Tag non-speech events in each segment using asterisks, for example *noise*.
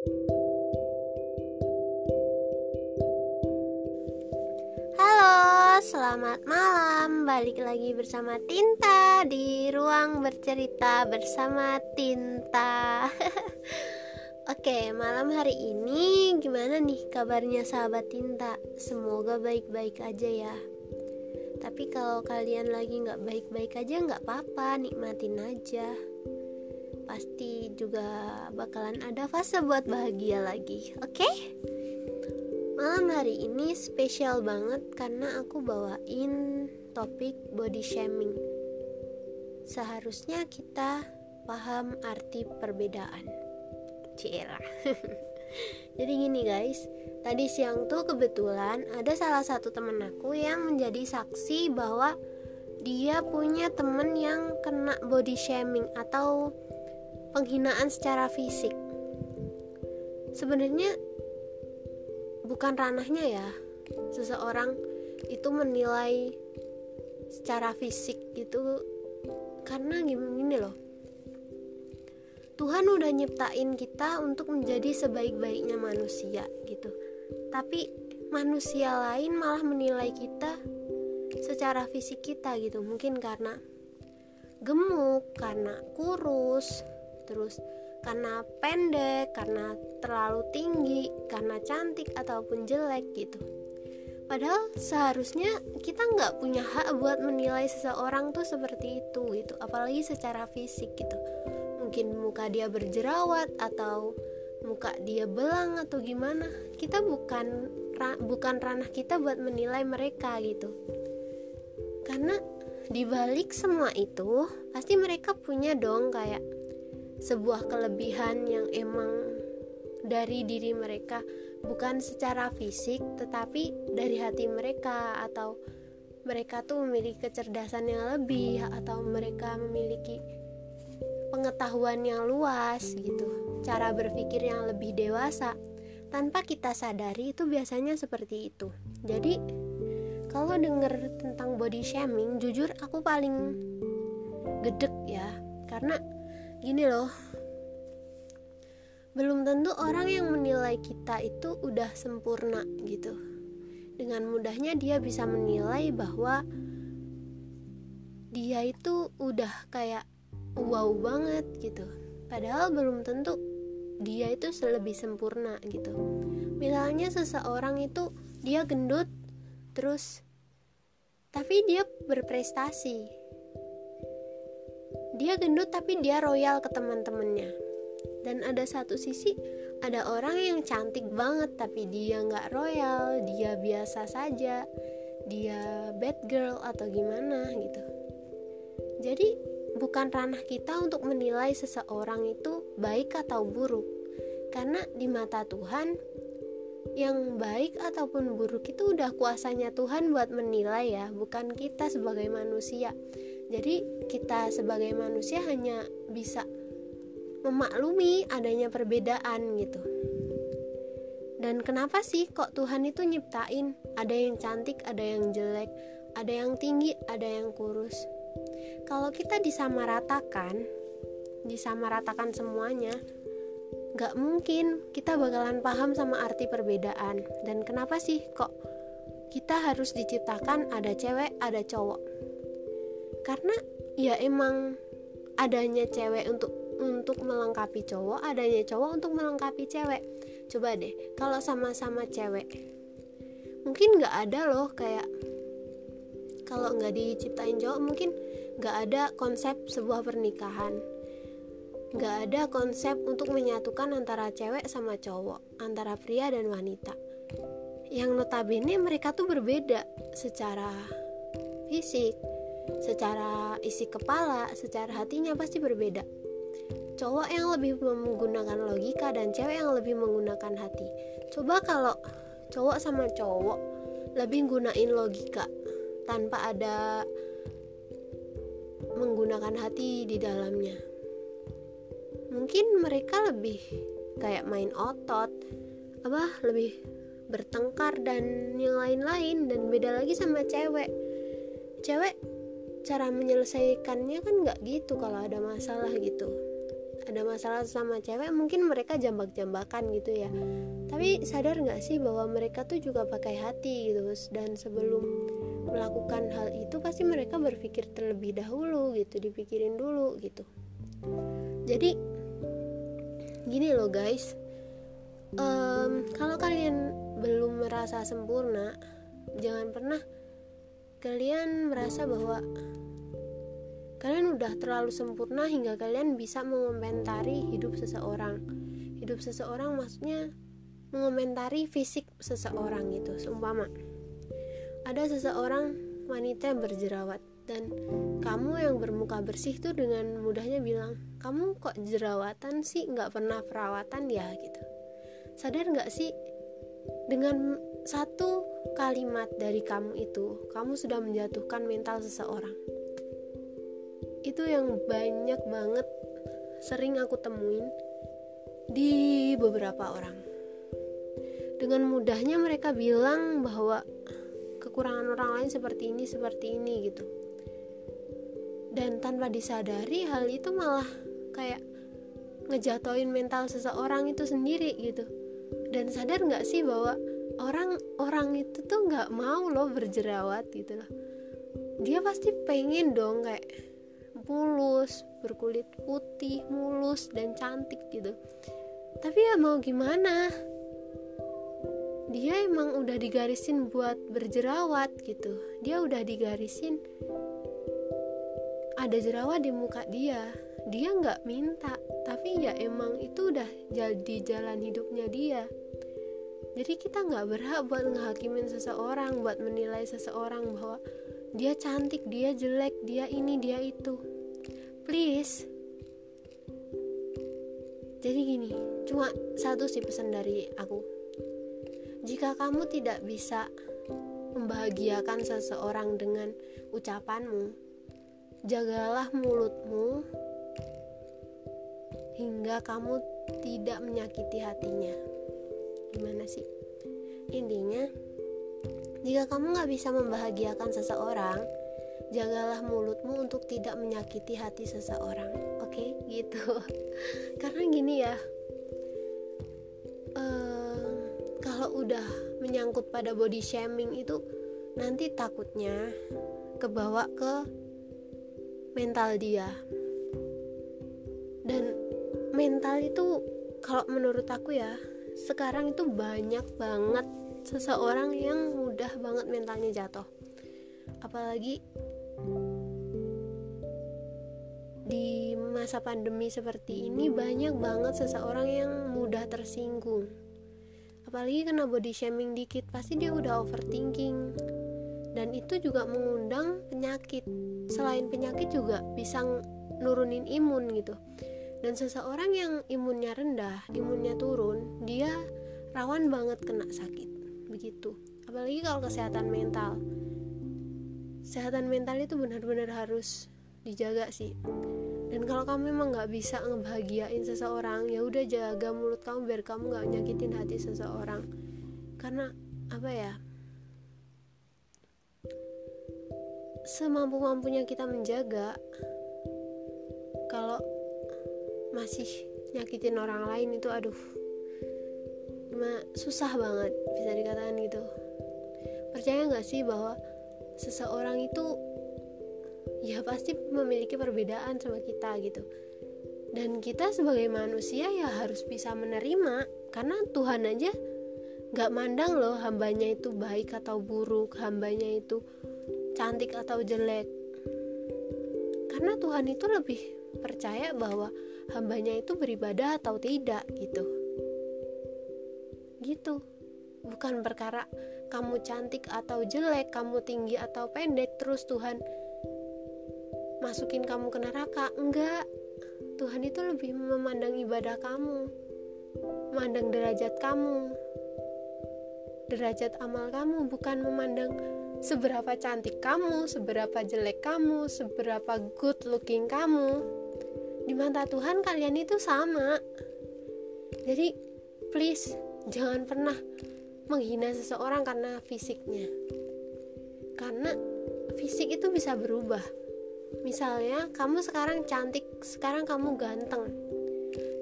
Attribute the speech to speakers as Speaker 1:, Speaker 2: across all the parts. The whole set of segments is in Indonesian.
Speaker 1: Halo, selamat malam. Balik lagi bersama Tinta di ruang bercerita bersama Tinta. *laughs* Oke, malam hari ini gimana nih kabarnya sahabat Tinta? Semoga baik-baik aja ya. Tapi kalau kalian lagi nggak baik-baik aja nggak apa-apa, nikmatin aja. Pasti juga bakalan ada fase buat bahagia lagi, oke? Okay? Malam hari ini spesial banget karena aku bawain topik body shaming. Seharusnya kita paham arti perbedaan. Cira. *laughs* Jadi gini guys, tadi siang tuh kebetulan ada salah satu temen aku yang menjadi saksi bahwa dia punya temen yang kena body shaming atau penghinaan secara fisik. Sebenarnya bukan ranahnya ya. Seseorang itu menilai secara fisik gitu karena gini loh. Tuhan udah nyiptain kita untuk menjadi sebaik-baiknya manusia gitu. Tapi manusia lain malah menilai kita secara fisik kita gitu. Mungkin karena gemuk karena kurus terus karena pendek, karena terlalu tinggi, karena cantik ataupun jelek gitu. Padahal seharusnya kita nggak punya hak buat menilai seseorang tuh seperti itu gitu, apalagi secara fisik gitu. Mungkin muka dia berjerawat atau muka dia belang atau gimana, kita bukan ra, bukan ranah kita buat menilai mereka gitu. Karena dibalik semua itu pasti mereka punya dong kayak sebuah kelebihan yang emang dari diri mereka. Bukan secara fisik tetapi dari hati mereka. Atau mereka tuh memiliki kecerdasan yang lebih atau mereka memiliki pengetahuan yang luas gitu. Cara berpikir yang lebih dewasa. Tanpa kita sadari itu biasanya seperti itu. Jadi kalau denger tentang body shaming jujur aku paling gedek ya. Karena gini loh. Belum tentu orang yang menilai kita itu udah sempurna gitu. Dengan mudahnya dia bisa menilai bahwa dia itu udah kayak wow banget gitu. Padahal belum tentu dia itu lebih sempurna gitu. Misalnya seseorang itu dia gendut terus tapi dia berprestasi dia gendut tapi dia royal ke teman-temannya. Dan ada satu sisi ada orang yang cantik banget tapi dia nggak royal dia biasa saja dia bad girl atau gimana gitu. Jadi bukan ranah kita untuk menilai seseorang itu baik atau buruk. Karena di mata Tuhan yang baik ataupun buruk itu udah kuasanya Tuhan buat menilai ya bukan kita sebagai manusia jadi kita sebagai manusia hanya bisa memaklumi adanya perbedaan gitu. Dan kenapa sih kok Tuhan itu nyiptain ada yang cantik, ada yang jelek, ada yang tinggi, ada yang kurus. Kalau kita disamaratakan, disamaratakan semuanya, gak mungkin kita bakalan paham sama arti perbedaan. Dan kenapa sih kok kita harus diciptakan ada cewek, ada cowok? Karena ya emang adanya cewek untuk untuk melengkapi cowok adanya cowok untuk melengkapi cewek. Coba deh kalau sama-sama cewek mungkin nggak ada loh kayak kalau nggak diciptain cowok mungkin nggak ada konsep sebuah pernikahan. Nggak ada konsep untuk menyatukan antara cewek sama cowok antara pria dan wanita. Yang notabene mereka tuh berbeda secara fisik secara isi kepala, secara hatinya pasti berbeda. Cowok yang lebih menggunakan logika dan cewek yang lebih menggunakan hati. Coba kalau cowok sama cowok lebih gunain logika tanpa ada menggunakan hati di dalamnya. Mungkin mereka lebih kayak main otot, apa lebih bertengkar dan yang lain-lain dan beda lagi sama cewek. Cewek cara menyelesaikannya kan nggak gitu kalau ada masalah gitu. Ada masalah sama cewek mungkin mereka jambak-jambakan gitu ya. Tapi sadar nggak sih bahwa mereka tuh juga pakai hati gitu. Dan sebelum melakukan hal itu pasti mereka berpikir terlebih dahulu gitu dipikirin dulu gitu. Jadi gini loh guys. Um, kalau kalian belum merasa sempurna jangan pernah kalian merasa bahwa Kalian udah terlalu sempurna hingga kalian bisa mengomentari hidup seseorang. Hidup seseorang maksudnya mengomentari fisik seseorang gitu. Seumpama ada seseorang wanita yang berjerawat dan kamu yang bermuka bersih tuh dengan mudahnya bilang kamu kok jerawatan sih nggak pernah perawatan ya gitu sadar nggak sih dengan satu kalimat dari kamu itu kamu sudah menjatuhkan mental seseorang. Itu yang banyak banget sering aku temuin di beberapa orang. Dengan mudahnya mereka bilang bahwa kekurangan orang lain seperti ini seperti ini gitu. Dan tanpa disadari hal itu malah kayak ngejatoin mental seseorang itu sendiri gitu dan sadar nggak sih bahwa orang orang itu tuh nggak mau loh berjerawat gitu loh. Dia pasti pengen dong kayak mulus berkulit putih mulus dan cantik gitu. Tapi ya mau gimana? Dia emang udah digarisin buat berjerawat gitu. Dia udah digarisin ada jerawat di muka dia dia nggak minta tapi ya emang itu udah jadi jalan hidupnya dia. Jadi kita nggak berhak buat ngehakimin seseorang buat menilai seseorang bahwa dia cantik dia jelek dia ini dia itu. Please. Jadi gini cuma satu sih pesan dari aku. Jika kamu tidak bisa membahagiakan seseorang dengan ucapanmu jagalah mulutmu hingga kamu tidak menyakiti hatinya. Gimana sih? Intinya jika kamu nggak bisa membahagiakan seseorang jagalah mulutmu untuk tidak menyakiti hati seseorang oke? Okay? gitu. *laughs* Karena gini ya uh, kalau udah menyangkut pada body shaming itu nanti takutnya kebawa ke mental dia mental itu kalau menurut aku ya sekarang itu banyak banget seseorang yang mudah banget mentalnya jatuh. Apalagi di masa pandemi seperti ini banyak banget seseorang yang mudah tersinggung. Apalagi kena body shaming dikit pasti dia udah overthinking. Dan itu juga mengundang penyakit. Selain penyakit juga bisa nurunin imun gitu dan seseorang yang imunnya rendah imunnya turun dia rawan banget kena sakit. Begitu. Apalagi kalau kesehatan mental. Kesehatan mental itu benar-benar harus dijaga sih. Dan kalau kamu memang nggak bisa ngebahagiain seseorang ya udah jaga mulut kamu biar kamu nggak nyakitin hati seseorang. Karena apa ya semampu mampunya kita menjaga masih nyakitin orang lain itu aduh. Susah banget bisa dikatakan gitu. Percaya nggak sih bahwa seseorang itu ya pasti memiliki perbedaan sama kita gitu. Dan kita sebagai manusia ya harus bisa menerima karena Tuhan aja gak mandang loh hambanya itu baik atau buruk hambanya itu cantik atau jelek. Karena Tuhan itu lebih percaya bahwa hambanya itu beribadah atau tidak gitu gitu bukan perkara kamu cantik atau jelek, kamu tinggi atau pendek, terus Tuhan masukin kamu ke neraka. Enggak. Tuhan itu lebih memandang ibadah kamu, memandang derajat kamu, derajat amal kamu, bukan memandang seberapa cantik kamu, seberapa jelek kamu, seberapa good looking kamu. Di mata Tuhan kalian itu sama. Jadi please jangan pernah menghina seseorang karena fisiknya karena fisik itu bisa berubah misalnya kamu sekarang cantik sekarang kamu ganteng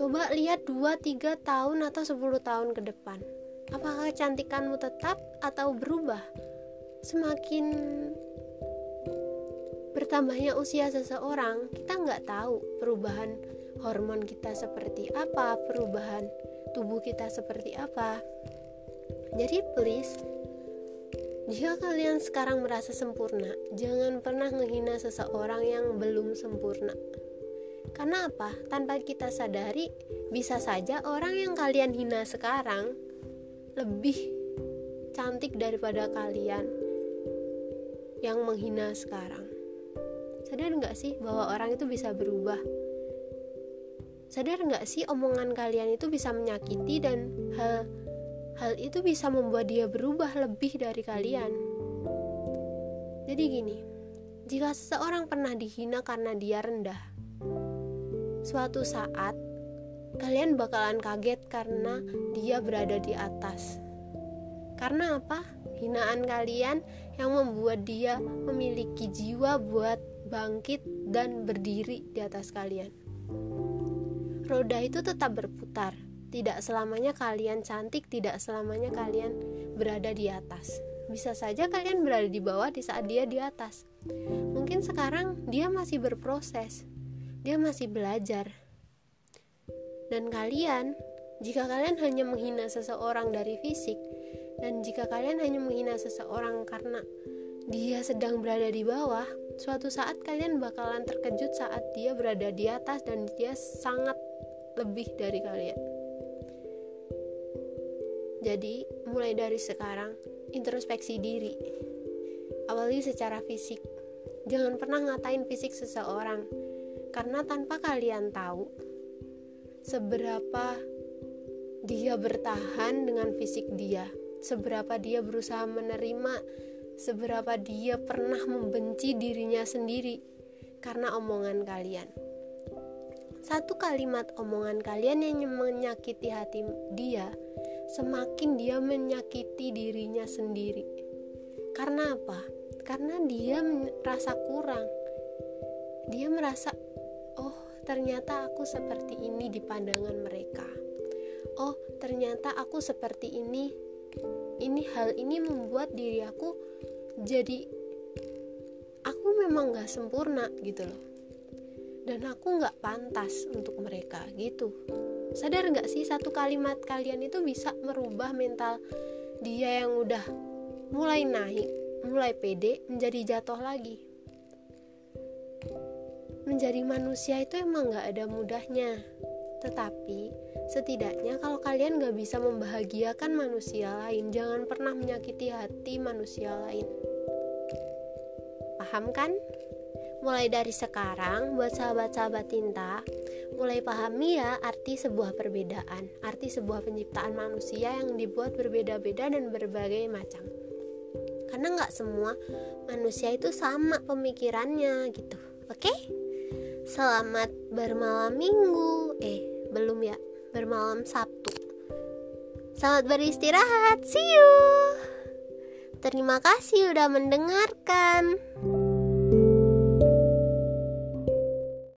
Speaker 1: Coba lihat 2-3 tahun atau 10 tahun ke depan. Apakah kecantikanmu tetap atau berubah? Semakin bertambahnya usia seseorang, kita nggak tahu perubahan hormon kita seperti apa, perubahan tubuh kita seperti apa. Jadi please, jika kalian sekarang merasa sempurna, jangan pernah menghina seseorang yang belum sempurna. Karena apa? Tanpa kita sadari, bisa saja orang yang kalian hina sekarang lebih cantik daripada kalian yang menghina sekarang. Sadar nggak sih bahwa orang itu bisa berubah? Sadar nggak sih omongan kalian itu bisa menyakiti dan hal hal itu bisa membuat dia berubah lebih dari kalian. Jadi gini, jika seseorang pernah dihina karena dia rendah, suatu saat kalian bakalan kaget karena dia berada di atas. Karena apa? Hinaan kalian yang membuat dia memiliki jiwa buat bangkit dan berdiri di atas kalian. Roda itu tetap berputar. Tidak selamanya kalian cantik, tidak selamanya kalian berada di atas. Bisa saja kalian berada di bawah di saat dia di atas. Mungkin sekarang dia masih berproses, dia masih belajar. Dan kalian, jika kalian hanya menghina seseorang dari fisik, dan jika kalian hanya menghina seseorang karena dia sedang berada di bawah, suatu saat kalian bakalan terkejut saat dia berada di atas dan dia sangat lebih dari kalian. Jadi, mulai dari sekarang, introspeksi diri. Awali secara fisik. Jangan pernah ngatain fisik seseorang karena tanpa kalian tahu seberapa dia bertahan dengan fisik dia, seberapa dia berusaha menerima, seberapa dia pernah membenci dirinya sendiri karena omongan kalian. Satu kalimat omongan kalian yang menyakiti hati dia, semakin dia menyakiti dirinya sendiri. Karena apa? Karena dia merasa kurang. Dia merasa oh ternyata aku seperti ini di pandangan mereka oh ternyata aku seperti ini ini hal ini membuat diri aku jadi aku memang gak sempurna gitu loh. Dan aku gak pantas untuk mereka gitu. Sadar gak sih satu kalimat kalian itu bisa merubah mental dia yang udah mulai naik mulai pede menjadi jatuh lagi? Menjadi manusia itu emang gak ada mudahnya. Tetapi, setidaknya kalau kalian gak bisa membahagiakan manusia lain, jangan pernah menyakiti hati manusia lain. Paham kan? Mulai dari sekarang, buat sahabat-sahabat tinta, mulai pahami ya arti sebuah perbedaan, arti sebuah penciptaan manusia yang dibuat berbeda-beda dan berbagai macam. Karena nggak semua manusia itu sama pemikirannya gitu, oke? Okay? Selamat bermalam minggu Eh, belum ya? Bermalam Sabtu. Selamat beristirahat. See you. Terima kasih udah mendengarkan